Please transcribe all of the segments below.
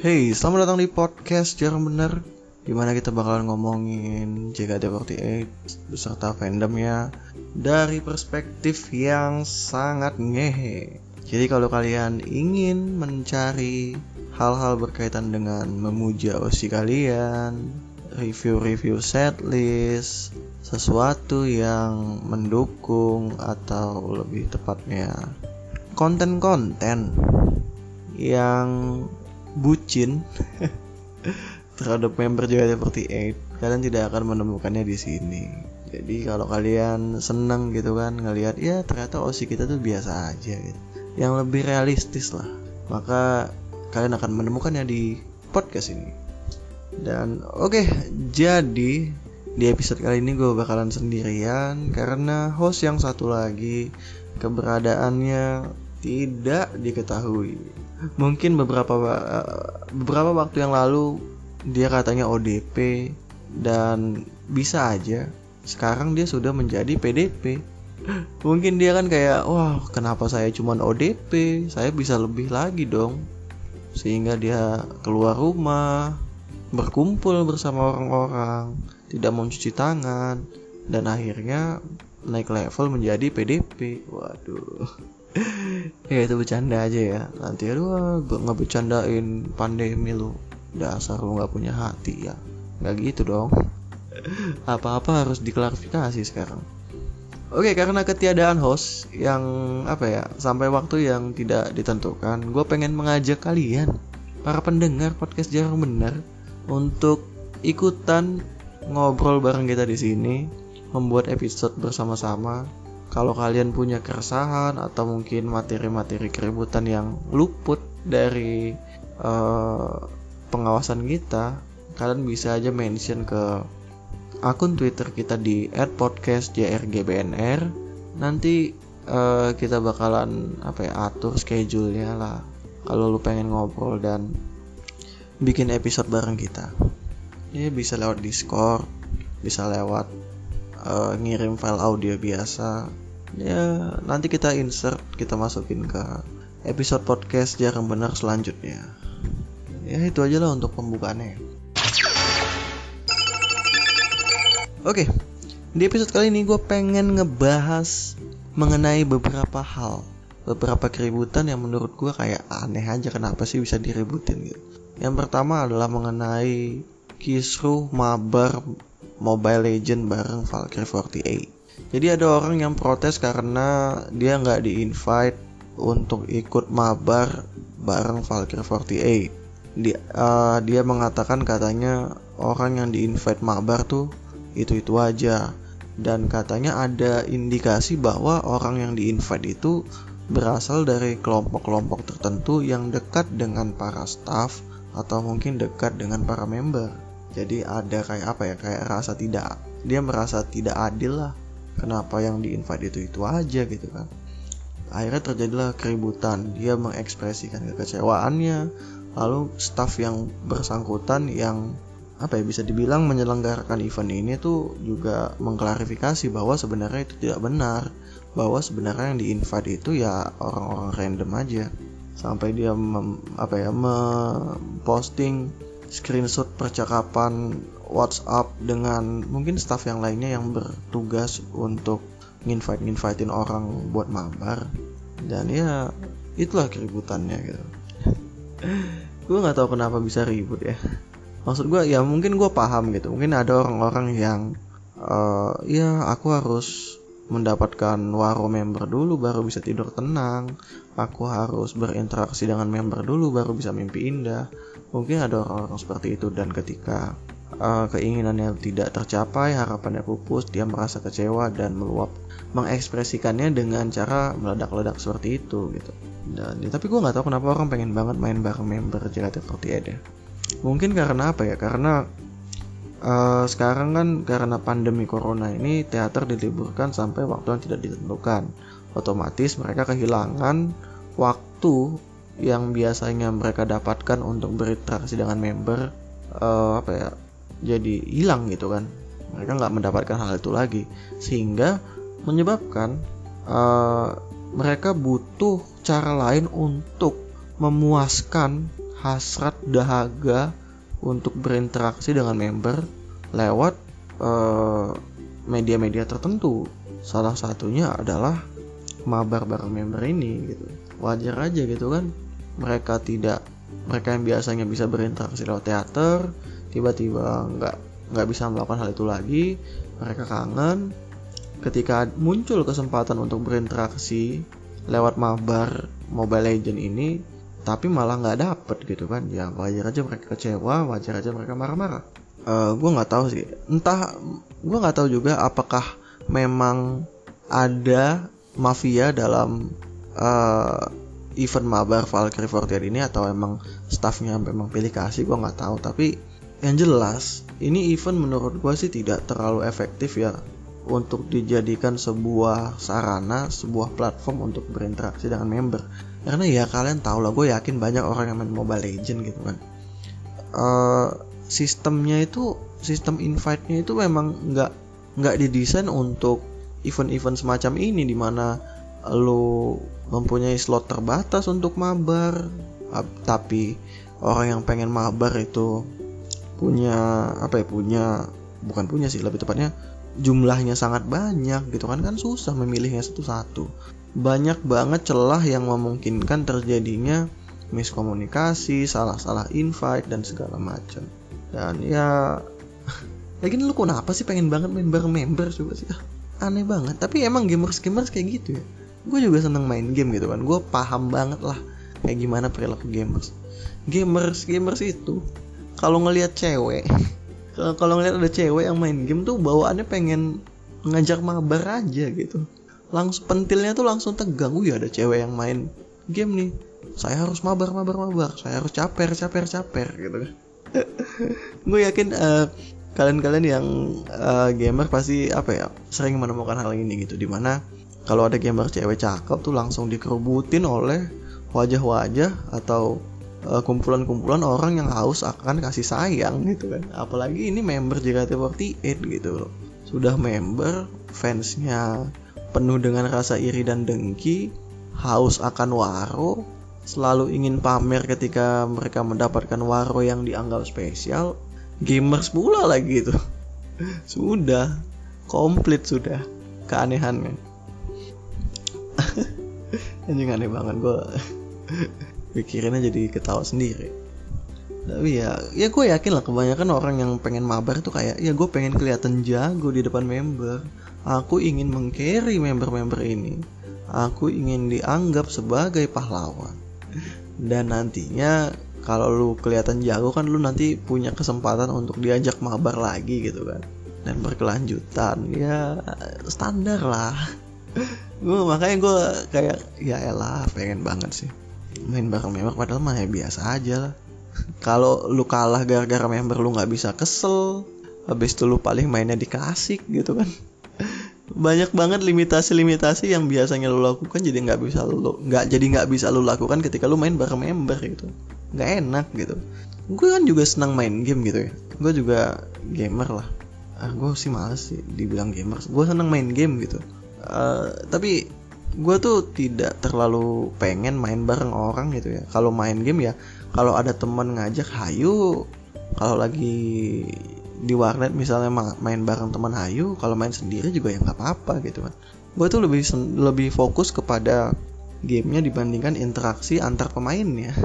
Hey, selamat datang di podcast Jarang Bener Di mana kita bakalan ngomongin JKT48 beserta fandomnya Dari perspektif yang sangat ngehe. Jadi kalau kalian ingin mencari hal-hal berkaitan dengan memuja OSI kalian Review-review setlist Sesuatu yang mendukung atau lebih tepatnya konten-konten yang bucin terhadap member JKT48 kalian tidak akan menemukannya di sini. Jadi kalau kalian seneng gitu kan ngelihat ya ternyata osi kita tuh biasa aja gitu. Yang lebih realistis lah. Maka kalian akan menemukannya di podcast ini. Dan oke okay, jadi di episode kali ini gue bakalan sendirian karena host yang satu lagi keberadaannya tidak diketahui mungkin beberapa beberapa waktu yang lalu dia katanya ODP dan bisa aja. Sekarang dia sudah menjadi PDP mungkin dia kan kayak wah kenapa saya cuma ODP saya bisa lebih lagi dong. Sehingga dia keluar rumah berkumpul bersama orang-orang tidak mau cuci tangan dan akhirnya naik level menjadi PDP waduh ya itu bercanda aja ya. Nanti aduh nggak bercandain pandemi lu. Dasar lu nggak punya hati ya. Nggak gitu dong. Apa-apa harus diklarifikasi sekarang. Oke karena ketiadaan host yang apa ya sampai waktu yang tidak ditentukan, gue pengen mengajak kalian para pendengar podcast jarang benar untuk ikutan ngobrol bareng kita di sini, membuat episode bersama-sama kalau kalian punya keresahan atau mungkin materi-materi keributan yang luput dari uh, pengawasan kita, kalian bisa aja mention ke akun Twitter kita di @podcastjrgbnr. Nanti uh, kita bakalan apa ya atur schedule-nya lah. Kalau lu pengen ngobrol dan bikin episode bareng kita. Ya bisa lewat Discord, bisa lewat uh, ngirim file audio biasa. Ya nanti kita insert kita masukin ke episode podcast jarang benar selanjutnya. Ya itu aja lah untuk pembukaannya. Oke di episode kali ini gue pengen ngebahas mengenai beberapa hal beberapa keributan yang menurut gue kayak aneh aja kenapa sih bisa diributin gitu. Yang pertama adalah mengenai kisruh mabar Mobile Legend bareng Valkyrie 48. Jadi ada orang yang protes karena dia nggak di invite untuk ikut mabar bareng Valkyrie 48. Dia, uh, dia mengatakan katanya orang yang di invite mabar tuh itu itu aja dan katanya ada indikasi bahwa orang yang di invite itu berasal dari kelompok-kelompok tertentu yang dekat dengan para staff atau mungkin dekat dengan para member jadi ada kayak apa ya kayak rasa tidak dia merasa tidak adil lah. Kenapa yang di invite itu itu aja gitu kan. Akhirnya terjadilah keributan. Dia mengekspresikan kekecewaannya. Lalu staff yang bersangkutan yang apa ya bisa dibilang menyelenggarakan event ini tuh juga mengklarifikasi bahwa sebenarnya itu tidak benar. Bahwa sebenarnya yang di invite itu ya orang-orang random aja. Sampai dia mem, apa ya memposting screenshot percakapan WhatsApp dengan mungkin staff yang lainnya yang bertugas untuk nginvite nginvitein orang buat mabar. Dan ya itulah keributannya gitu. Gue nggak tahu kenapa bisa ribut ya. Maksud gue ya mungkin gue paham gitu. Mungkin ada orang-orang yang uh, ya aku harus mendapatkan waro member dulu baru bisa tidur tenang aku harus berinteraksi dengan member dulu baru bisa mimpi indah Mungkin ada orang-orang seperti itu dan ketika uh, keinginannya tidak tercapai, harapannya pupus, dia merasa kecewa dan meluap mengekspresikannya dengan cara meledak-ledak seperti itu gitu. Dan ya, tapi gue nggak tahu kenapa orang pengen banget main bareng member JKT48 ya. Mungkin karena apa ya? Karena uh, sekarang kan karena pandemi corona ini teater diliburkan sampai waktu yang tidak ditentukan. Otomatis mereka kehilangan waktu yang biasanya mereka dapatkan untuk berinteraksi dengan member uh, apa ya jadi hilang gitu kan mereka nggak mendapatkan hal itu lagi sehingga menyebabkan uh, mereka butuh cara lain untuk memuaskan hasrat dahaga untuk berinteraksi dengan member lewat uh, media-media tertentu. Salah satunya adalah mabar bareng member ini gitu. Wajar aja gitu kan. Mereka tidak mereka yang biasanya bisa berinteraksi lewat teater tiba-tiba nggak nggak bisa melakukan hal itu lagi mereka kangen ketika muncul kesempatan untuk berinteraksi lewat mabar Mobile Legend ini tapi malah nggak dapet gitu kan. Ya wajar aja mereka kecewa wajar aja mereka marah-marah. Uh, eh, gue nggak tahu sih. Entah gue nggak tahu juga apakah memang ada mafia dalam uh, event mabar Valkyrie Fortier ini atau emang staffnya memang pilih kasih gue nggak tahu. Tapi yang jelas ini event menurut gue sih tidak terlalu efektif ya untuk dijadikan sebuah sarana, sebuah platform untuk berinteraksi dengan member. Karena ya kalian tahu lah, gue yakin banyak orang yang main Mobile Legend gitu kan. Uh, sistemnya itu, sistem invite-nya itu memang nggak nggak didesain untuk event-event semacam ini di mana lo mempunyai slot terbatas untuk mabar, tapi orang yang pengen mabar itu punya apa ya punya bukan punya sih lebih tepatnya jumlahnya sangat banyak gitu kan. Kan susah memilihnya satu-satu banyak banget celah yang memungkinkan terjadinya miskomunikasi salah-salah invite dan segala macam. Dan ya lagi lu kenapa sih pengen banget main bareng member coba sih. Aneh banget. Tapi emang gamers gamers kayak gitu ya. Gue juga seneng main game gitu kan. Gue paham banget lah kayak gimana perilaku gamers. Gamers gamers itu kalau ngelihat cewek kalau ngeliat ada cewek yang main game tuh bawaannya pengen ngajak mabar aja gitu langsung pentilnya tuh langsung tegang. Wih ada cewek yang main game nih. Saya harus mabar mabar mabar. Saya harus caper caper caper gitu kan. Gue yakin uh, kalian-kalian yang uh, gamer pasti apa ya sering menemukan hal ini gitu. Di mana kalau ada gamer cewek cakep tuh langsung dikerubutin oleh wajah-wajah atau Eh, kumpulan-kumpulan uh, orang yang haus akan kasih sayang gitu kan. Apalagi ini member JKT48 gitu loh. Sudah member fansnya penuh dengan rasa iri dan dengki haus akan waro selalu ingin pamer ketika mereka mendapatkan waro yang dianggap spesial gamers pula lagi itu. Sudah komplit sudah keanehannya. Anjing aneh banget gue pikirannya jadi ketawa sendiri. Tapi ya ya gue yakin lah kebanyakan orang yang pengen mabar tuh kayak ya gue pengen kelihatan jago di depan member aku ingin mengcarry member-member ini. Aku ingin dianggap sebagai pahlawan. Dan nantinya kalau lu kelihatan jago kan lu nanti punya kesempatan untuk diajak mabar lagi gitu kan. Dan berkelanjutan. Ya standar lah. Gue makanya gue kayak ya elah pengen banget sih main bareng member. Padahal mah ya biasa aja lah. Kalau lu kalah gara-gara member lu nggak bisa kesel habis itu lu paling mainnya di klasik gitu kan banyak banget limitasi-limitasi yang biasanya lu lakukan jadi nggak bisa lu nggak jadi nggak bisa lu lakukan ketika lu main bareng member gitu. Nggak enak gitu. Gue kan juga senang main game gitu ya. Gue juga gamer lah. Ah gue sih males sih dibilang gamer. Gue senang main game gitu. Uh, tapi gue tuh tidak terlalu pengen main bareng orang gitu ya. Kalau main game ya kalau ada temen ngajak hayu kalau lagi di warnet misalnya main bareng teman hayu kalau main sendiri juga ya nggak apa-apa gitu kan gue tuh lebih lebih fokus kepada gamenya dibandingkan interaksi antar pemainnya.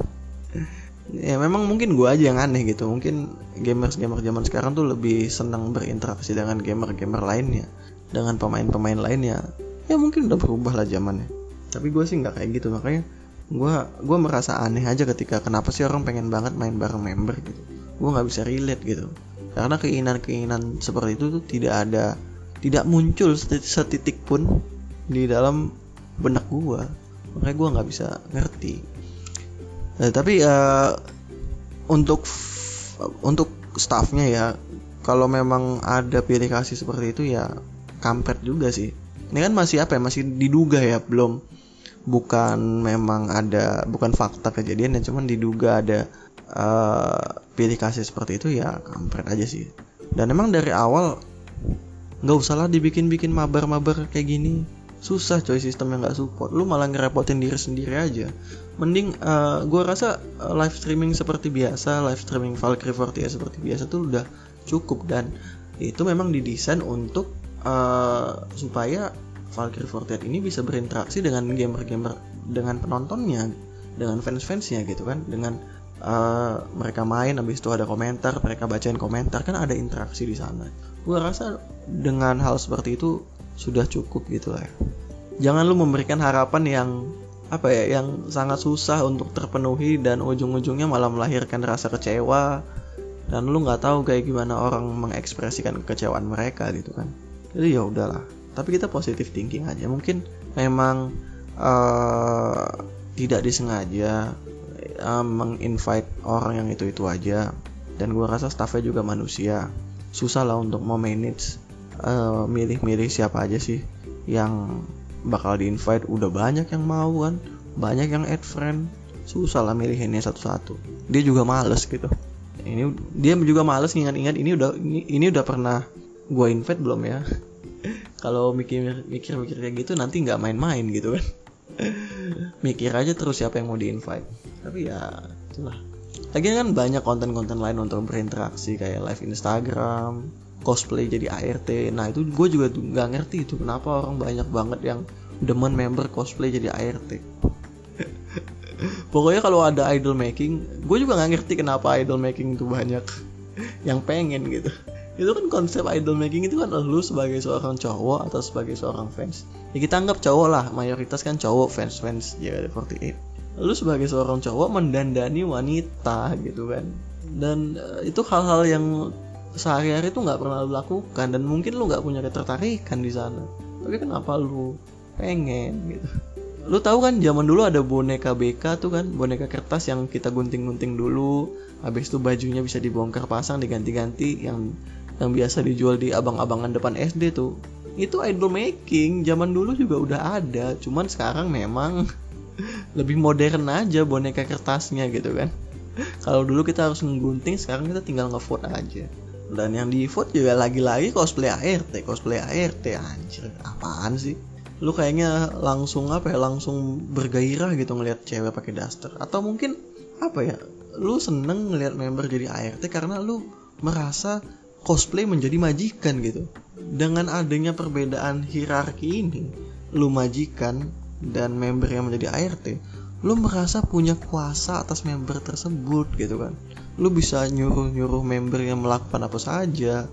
Ya memang mungkin gue aja yang aneh gitu. Mungkin gamers gamer zaman sekarang tuh lebih senang berinteraksi dengan gamer gamer lainnya dengan pemain-pemain lainnya. Ya mungkin udah berubah lah zamannya. Tapi gue sih nggak kayak gitu. Makanya gue gue merasa aneh aja ketika kenapa sih orang pengen banget main bareng member gitu. Gue nggak bisa relate gitu karena keinginan-keinginan seperti itu tuh tidak ada tidak muncul setitik pun di dalam benak gue makanya gue nggak bisa ngerti. Nah, tapi uh, untuk untuk staffnya ya kalau memang ada pilih kasih seperti itu ya kampret juga sih. Ini kan masih apa ya masih diduga ya belum. Bukan memang ada bukan fakta kejadian ya cuman diduga ada uh, pilih kasih seperti itu ya kampret aja sih. Dan emang dari awal nggak usah lah dibikin-bikin mabar-mabar kayak gini. Susah coy sistem yang nggak support. Lu malah ngerepotin diri sendiri aja. Mending uh, gue rasa uh, live streaming seperti biasa live streaming Valkyrie 40 seperti biasa tuh udah cukup. Dan itu memang didesain untuk uh, supaya Valkyrie 48 ini bisa berinteraksi dengan gamer-gamer dengan penontonnya dengan fans-fansnya gitu kan. Dengan uh, mereka main habis itu ada komentar mereka bacain komentar kan ada interaksi di sana. Gue rasa dengan hal seperti itu sudah cukup gitu lah ya. jangan lu memberikan harapan yang apa ya yang sangat susah untuk terpenuhi dan ujung-ujungnya malah melahirkan rasa kecewa dan lu nggak tahu kayak gimana orang mengekspresikan kekecewaan mereka gitu kan. Jadi ya udahlah tapi kita positif thinking aja. Mungkin memang uh, tidak disengaja uh, menginvite orang yang itu itu aja. Dan gue rasa staffnya juga manusia. Susah lah untuk mau manage uh, milih-milih siapa aja sih yang bakal di invite udah banyak yang mau kan banyak yang add friend. Susah lah milihinnya satu-satu. Dia juga males gitu. Ini dia juga males ingat-ingat ini udah ini, ini udah pernah gue invite belum ya? Kalau mikir mikir kayak gitu nanti nggak main-main gitu kan. Mikir aja terus siapa yang mau di invite tapi ya itulah. Lagi kan banyak konten-konten lain untuk berinteraksi kayak live Instagram cosplay jadi ART nah itu gue juga nggak ngerti itu kenapa orang banyak banget yang demen member cosplay jadi ART pokoknya kalau ada idol making gue juga nggak ngerti kenapa idol making itu banyak yang pengen gitu. Itu kan konsep idol making itu kan lu sebagai seorang cowok atau sebagai seorang fans ya kita anggap cowok lah mayoritas kan cowok fans fans ya 48 lu sebagai seorang cowok mendandani wanita gitu kan. Dan uh, itu hal-hal yang sehari-hari tuh nggak pernah lu lakukan dan mungkin lu nggak punya ketertarikan di sana. Tapi kenapa lu pengen gitu? Lu tahu kan zaman dulu ada boneka BK tuh kan boneka kertas yang kita gunting-gunting dulu habis itu bajunya bisa dibongkar pasang diganti-ganti yang yang biasa dijual di abang-abangan depan SD tuh. Itu idol making zaman dulu juga udah ada cuman sekarang memang lebih modern aja boneka kertasnya gitu kan. Kalau dulu kita harus menggunting sekarang kita tinggal ngevote aja. Dan yang di vote juga lagi-lagi cosplay ART cosplay ART anjir. Apaan sih? Lu kayaknya langsung apa ya langsung bergairah gitu ngelihat cewek pakai daster. Atau mungkin apa ya lu seneng ngelihat member jadi ART karena lu merasa cosplay menjadi majikan gitu. Dengan adanya perbedaan hierarki ini lu majikan dan member yang menjadi ART lu merasa punya kuasa atas member tersebut gitu kan? Lu bisa nyuruh-nyuruh member yang melakukan apa saja.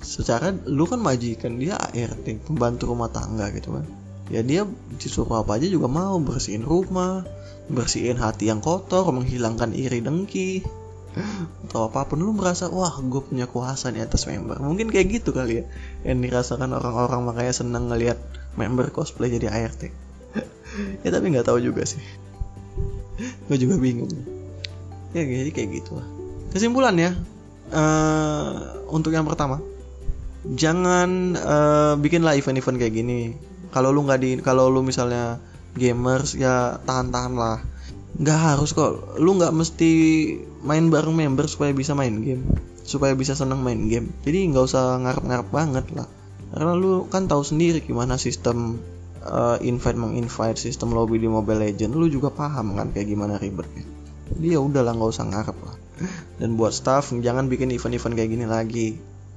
Secara lu kan majikan dia ART pembantu rumah tangga gitu kan? Ya dia disuruh apa aja juga mau bersihin rumah bersihin hati yang kotor menghilangkan iri dengki atau apa pun. Lu merasa wah gue punya kuasa nih atas member. Mungkin kayak gitu kali ya yang dirasakan orang-orang. Makanya seneng ngelihat member cosplay jadi ART ya tapi nggak tahu juga sih. Gue juga bingung. Ya jadi kayak gitu lah kesimpulan ya uh, untuk yang pertama jangan uh, bikinlah event-event kayak gini. Kalau lu nggak di kalau lu misalnya gamers ya tahan-tahan lah nggak harus kok. Lu nggak mesti main bareng member supaya bisa main game supaya bisa seneng main game. Jadi nggak usah ngarep-ngarep banget lah. Karena lu kan tahu sendiri gimana sistem uh, invite menginvite sistem lobby di Mobile Legend lu juga paham kan kayak gimana ribetnya. Jadi ya udahlah nggak usah ngarep lah. Dan buat staff jangan bikin event-event kayak gini lagi.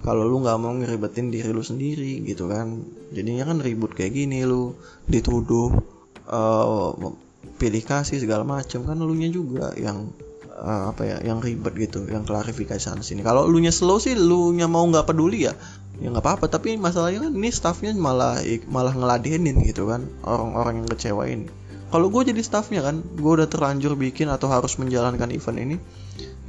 Kalau lu nggak mau ngeribetin diri lu sendiri gitu kan. Jadinya kan ribut kayak gini lu. Dituduh uh, pilih kasih segala macam kan lu nya juga yang uh, apa ya yang ribet gitu yang klarifikasi sana sini. Kalau lu nya slow sih lu nya mau nggak peduli ya ya nggak apa-apa tapi masalahnya kan ini staffnya malah malah ngeladenin gitu kan orang-orang yang kecewain. Kalau gue jadi staffnya kan gue udah terlanjur bikin atau harus menjalankan event ini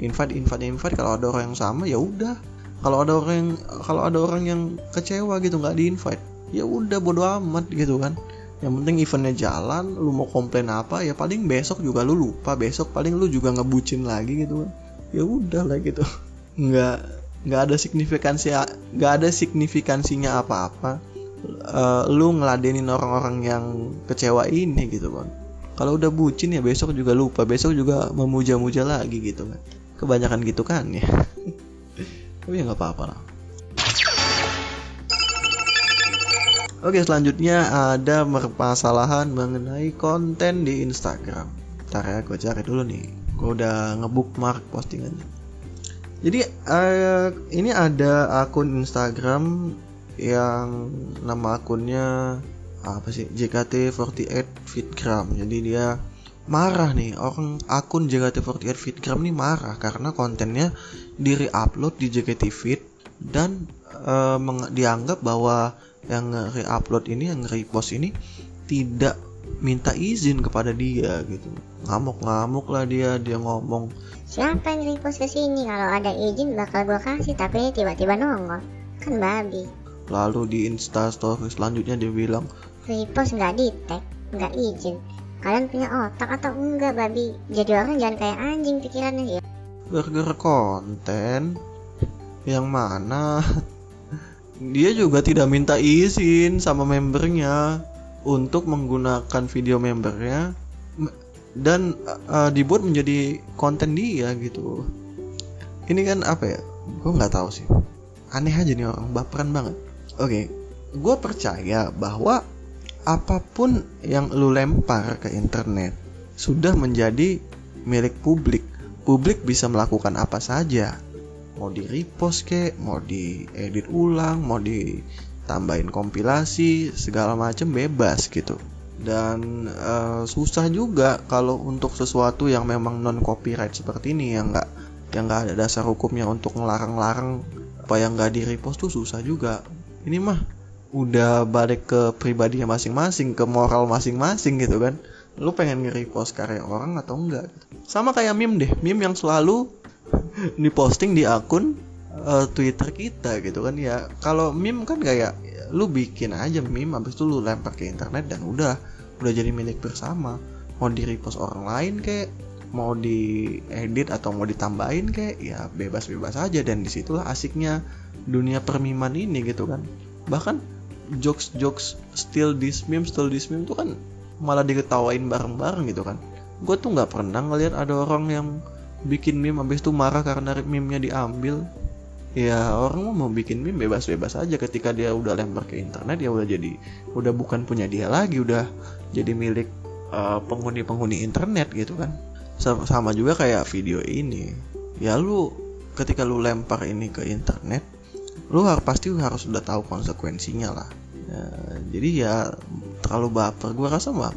invite invite invite kalau ada orang yang sama ya udah. Kalau ada orang yang kalau ada orang yang kecewa gitu nggak di invite ya udah bodo amat gitu kan. Yang penting eventnya jalan lu mau komplain apa ya paling besok juga lu lupa besok paling lu juga ngebucin lagi gitu kan. Ya udah lah gitu. Nggak nggak ada signifikansi nggak ada signifikansinya apa-apa uh, lu ngeladenin orang-orang yang kecewa ini gitu kan kalau udah bucin ya besok juga lupa besok juga memuja-muja lagi gitu kan kebanyakan gitu kan ya tapi ya nggak apa-apa lah Oke selanjutnya ada permasalahan mengenai konten di Instagram. Ntar ya gue cari dulu nih. Gue udah ngebookmark postingannya. Jadi uh, ini ada akun Instagram yang nama akunnya apa sih JKT48 Fitgram. Jadi dia marah nih orang akun JKT48 Fitgram nih marah karena kontennya di re-upload di JKT Fit dan uh, dianggap bahwa yang re-upload ini yang repost ini tidak minta izin kepada dia gitu. Ngamuk-ngamuk lah dia dia ngomong siapa yang repost ke sini? Kalau ada izin bakal gua kasih tapi tiba-tiba nongol. Kan babi. Lalu di insta story selanjutnya dia bilang repost nggak di tag nggak izin. Kalian punya otak atau enggak babi? Jadi orang jangan kayak anjing pikirannya ya. Gara konten? Yang mana? Dia juga tidak minta izin sama membernya untuk menggunakan video membernya dan uh, dibuat menjadi konten dia gitu. Ini kan apa ya? Gue nggak tahu sih. Aneh aja nih orang baperan banget. Oke okay. gue percaya bahwa apa pun yang lu lempar ke internet sudah menjadi milik publik. Publik bisa melakukan apa saja. Mau di repost kek mau di edit ulang mau ditambahin kompilasi segala macam bebas gitu. Dan uh, susah juga kalau untuk sesuatu yang memang non copyright seperti ini yang nggak yang nggak ada dasar hukumnya untuk ngelarang-larang apa yang nggak di repost tuh susah juga. Ini mah udah balik ke pribadinya masing-masing ke moral masing-masing gitu kan. Lu pengen nge-repost karya orang atau enggak gitu. sama kayak meme deh meme yang selalu diposting di akun uh, Twitter kita gitu kan ya. Kalau meme kan kayak lu bikin aja meme habis itu lu lempar ke internet dan udah udah jadi milik bersama. Mau di repost orang lain kayak mau diedit atau mau ditambahin kayak ya bebas-bebas aja. Dan di situlah asiknya dunia permiman ini gitu kan. Bahkan jokes-jokes still this meme still this meme tuh kan malah diketawain bareng-bareng gitu kan. Gue tuh nggak pernah ngeliat ada orang yang bikin meme habis itu marah karena meme-nya diambil ya orang mau bikin meme bebas-bebas aja. Ketika dia udah lempar ke internet ya udah jadi udah bukan punya dia lagi udah jadi milik uh, penghuni-penghuni internet gitu kan. Sama juga kayak video ini. Ya lu ketika lu lempar ini ke internet lu harus pasti harus udah tahu konsekuensinya lah. Ya, jadi ya terlalu baper. Gue rasa mah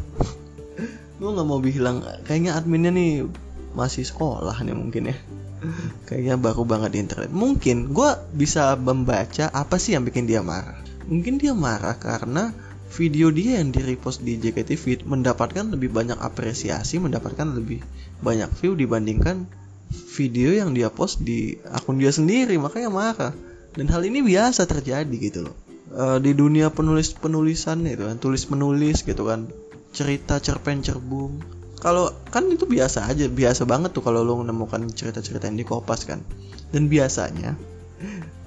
gue nggak mau bilang kayaknya adminnya nih masih sekolah nih mungkin ya kayaknya baru banget di internet. Mungkin gue bisa membaca apa sih yang bikin dia marah. Mungkin dia marah karena video dia yang di repost di JKT Fit mendapatkan lebih banyak apresiasi mendapatkan lebih banyak view dibandingkan video yang dia post di akun dia sendiri. Makanya marah. Dan hal ini biasa terjadi gitu loh. E, di dunia penulis penulisan itu kan tulis menulis gitu kan cerita cerpen cerbung kalau kan itu biasa aja biasa banget tuh kalau lo menemukan cerita-cerita yang di kopas kan. Dan biasanya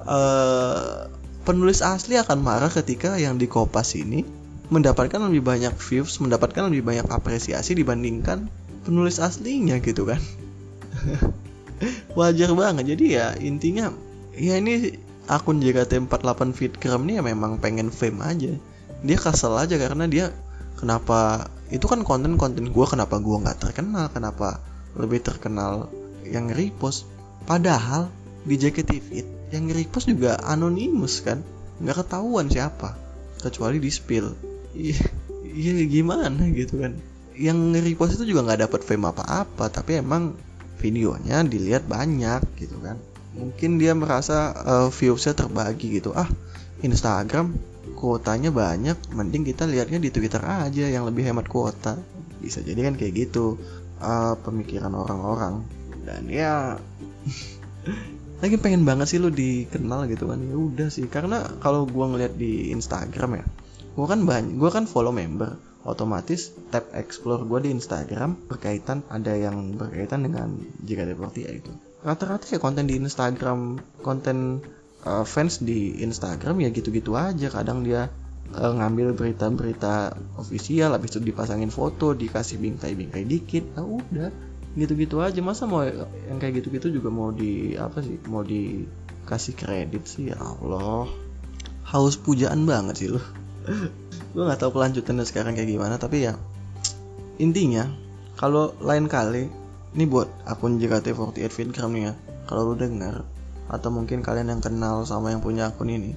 uh, penulis asli akan marah ketika yang di kopas ini mendapatkan lebih banyak views mendapatkan lebih banyak apresiasi dibandingkan penulis aslinya gitu kan. Wajar banget. Jadi ya intinya ya ini akun JKT48 Fitgram ini ya memang pengen fame aja. Dia kesel aja karena dia kenapa itu kan konten-konten gue kenapa gue nggak terkenal kenapa lebih terkenal yang repost? Padahal di JKT yang repost juga anonimus kan nggak ketahuan siapa kecuali di spill. Iya iya gimana gitu kan? Yang repost itu juga nggak dapat fame apa-apa tapi emang videonya dilihat banyak gitu kan. Mungkin dia merasa uh, viewsnya terbagi gitu. Ah Instagram kuotanya banyak mending kita lihatnya di Twitter aja yang lebih hemat kuota. Bisa jadi kan kayak gitu. Uh, pemikiran orang-orang. Dan ya lagi pengen banget sih lu dikenal gitu kan. Ya udah sih karena kalau gua ngeliat di Instagram ya gua kan banyak gua kan follow member. Otomatis tab explore gua di Instagram berkaitan ada yang berkaitan dengan jika ya itu rata-rata ya konten di Instagram konten uh, fans di Instagram ya gitu-gitu aja. Kadang dia uh, ngambil berita-berita ofisial habis itu dipasangin foto dikasih bingkai-bingkai dikit nah udah. Gitu-gitu aja. Masa mau yang kayak gitu-gitu juga mau di apa sih mau dikasih kredit sih? Ya Allah. Haus pujaan banget sih loh gue nggak tahu kelanjutannya sekarang kayak gimana tapi ya intinya kalau lain kali ini buat akun JKT48 Fitgram nih ya. Kalau lu denger atau mungkin kalian yang kenal sama yang punya akun ini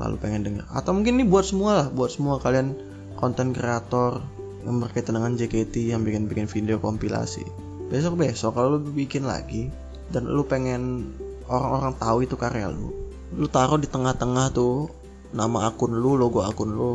lalu pengen denger. Atau mungkin ini buat semua lah buat semua kalian konten kreator yang berkaitan dengan JKT yang bikin-bikin video kompilasi. Besok-besok kalau lu bikin lagi dan lu pengen orang-orang tahu itu karya lu lu taruh di tengah-tengah tuh nama akun lu logo akun lu.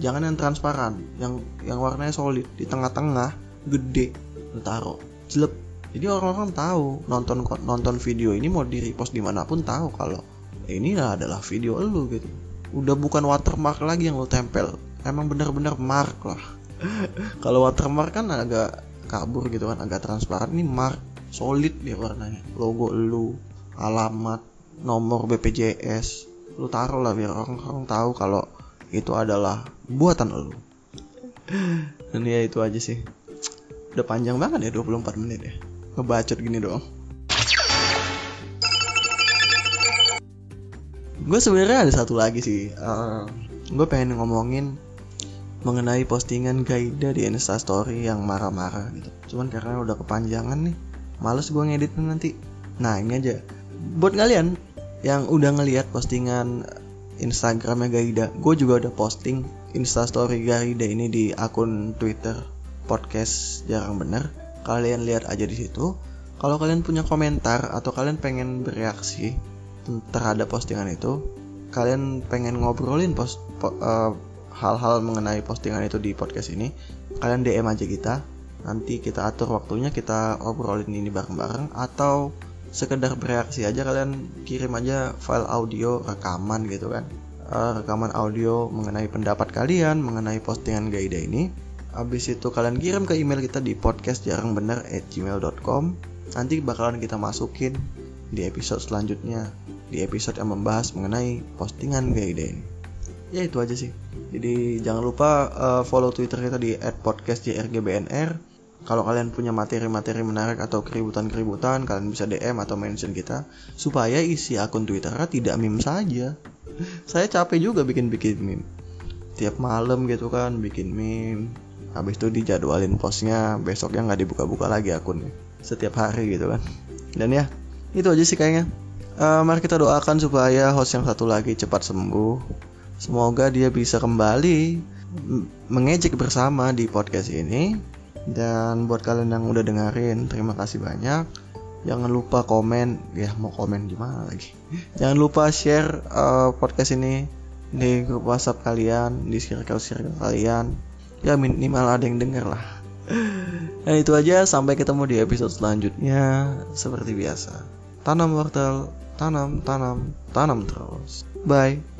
Jangan yang transparan yang yang warnanya solid. Di tengah-tengah gede lu taruh. Jelek jadi orang-orang tahu nonton nonton video ini mau di repost di mana pun tahu kalau ini adalah video lu gitu. Udah bukan watermark lagi yang lu tempel emang bener-bener mark lah. Kalau watermark kan agak kabur gitu kan agak transparan. Ini mark solid dia warnanya. Logo lu alamat nomor BPJS lu taruh lah biar orang-orang tahu kalau itu adalah buatan lu. Dan ya itu aja sih. Udah panjang banget ya 24 menit ya ngebacot gini doang. Gue sebenarnya ada satu lagi sih uh, gue pengen ngomongin mengenai postingan Gaida di Insta Story yang marah-marah gitu. Cuman karena udah kepanjangan nih males gue ngeditnya nanti. Nah ini aja. Buat kalian yang udah ngeliat postingan Instagramnya Gaida gue juga udah posting Insta Story Gaida ini di akun Twitter podcast jarang bener kalian lihat aja di situ. Kalau kalian punya komentar atau kalian pengen bereaksi terhadap postingan itu kalian pengen ngobrolin post po, uh, hal-hal mengenai postingan itu di podcast ini kalian DM aja kita. Nanti kita atur waktunya kita obrolin ini bareng-bareng atau sekedar bereaksi aja kalian kirim aja file audio rekaman gitu kan. Uh, rekaman audio mengenai pendapat kalian mengenai postingan Gaida ini Habis itu kalian kirim ke email kita di podcast Nanti bakalan kita masukin di episode selanjutnya Di episode yang membahas mengenai postingan ini Ya itu aja sih. Jadi jangan lupa uh, follow twitter kita di podcastjrgbnr. Kalau kalian punya materi-materi menarik atau keributan-keributan Kalian bisa DM atau mention kita Supaya isi akun twitternya tidak meme saja. Saya capek juga bikin-bikin meme. Tiap malam gitu kan bikin meme habis itu dijadwalin postnya besoknya nggak dibuka-buka lagi akunnya. Setiap hari gitu kan. Dan ya itu aja sih kayaknya. Uh, mari kita doakan supaya host yang satu lagi cepat sembuh. Semoga dia bisa kembali mengejek bersama di podcast ini. Dan buat kalian yang udah dengerin terima kasih banyak. Jangan lupa komen. Ya mau komen gimana lagi? Jangan lupa share uh, podcast ini di grup WhatsApp kalian di circle circle kalian ya minimal ada yang denger lah. Nah itu aja. Sampai ketemu di episode selanjutnya. Seperti biasa. Tanam wortel tanam tanam tanam terus. Bye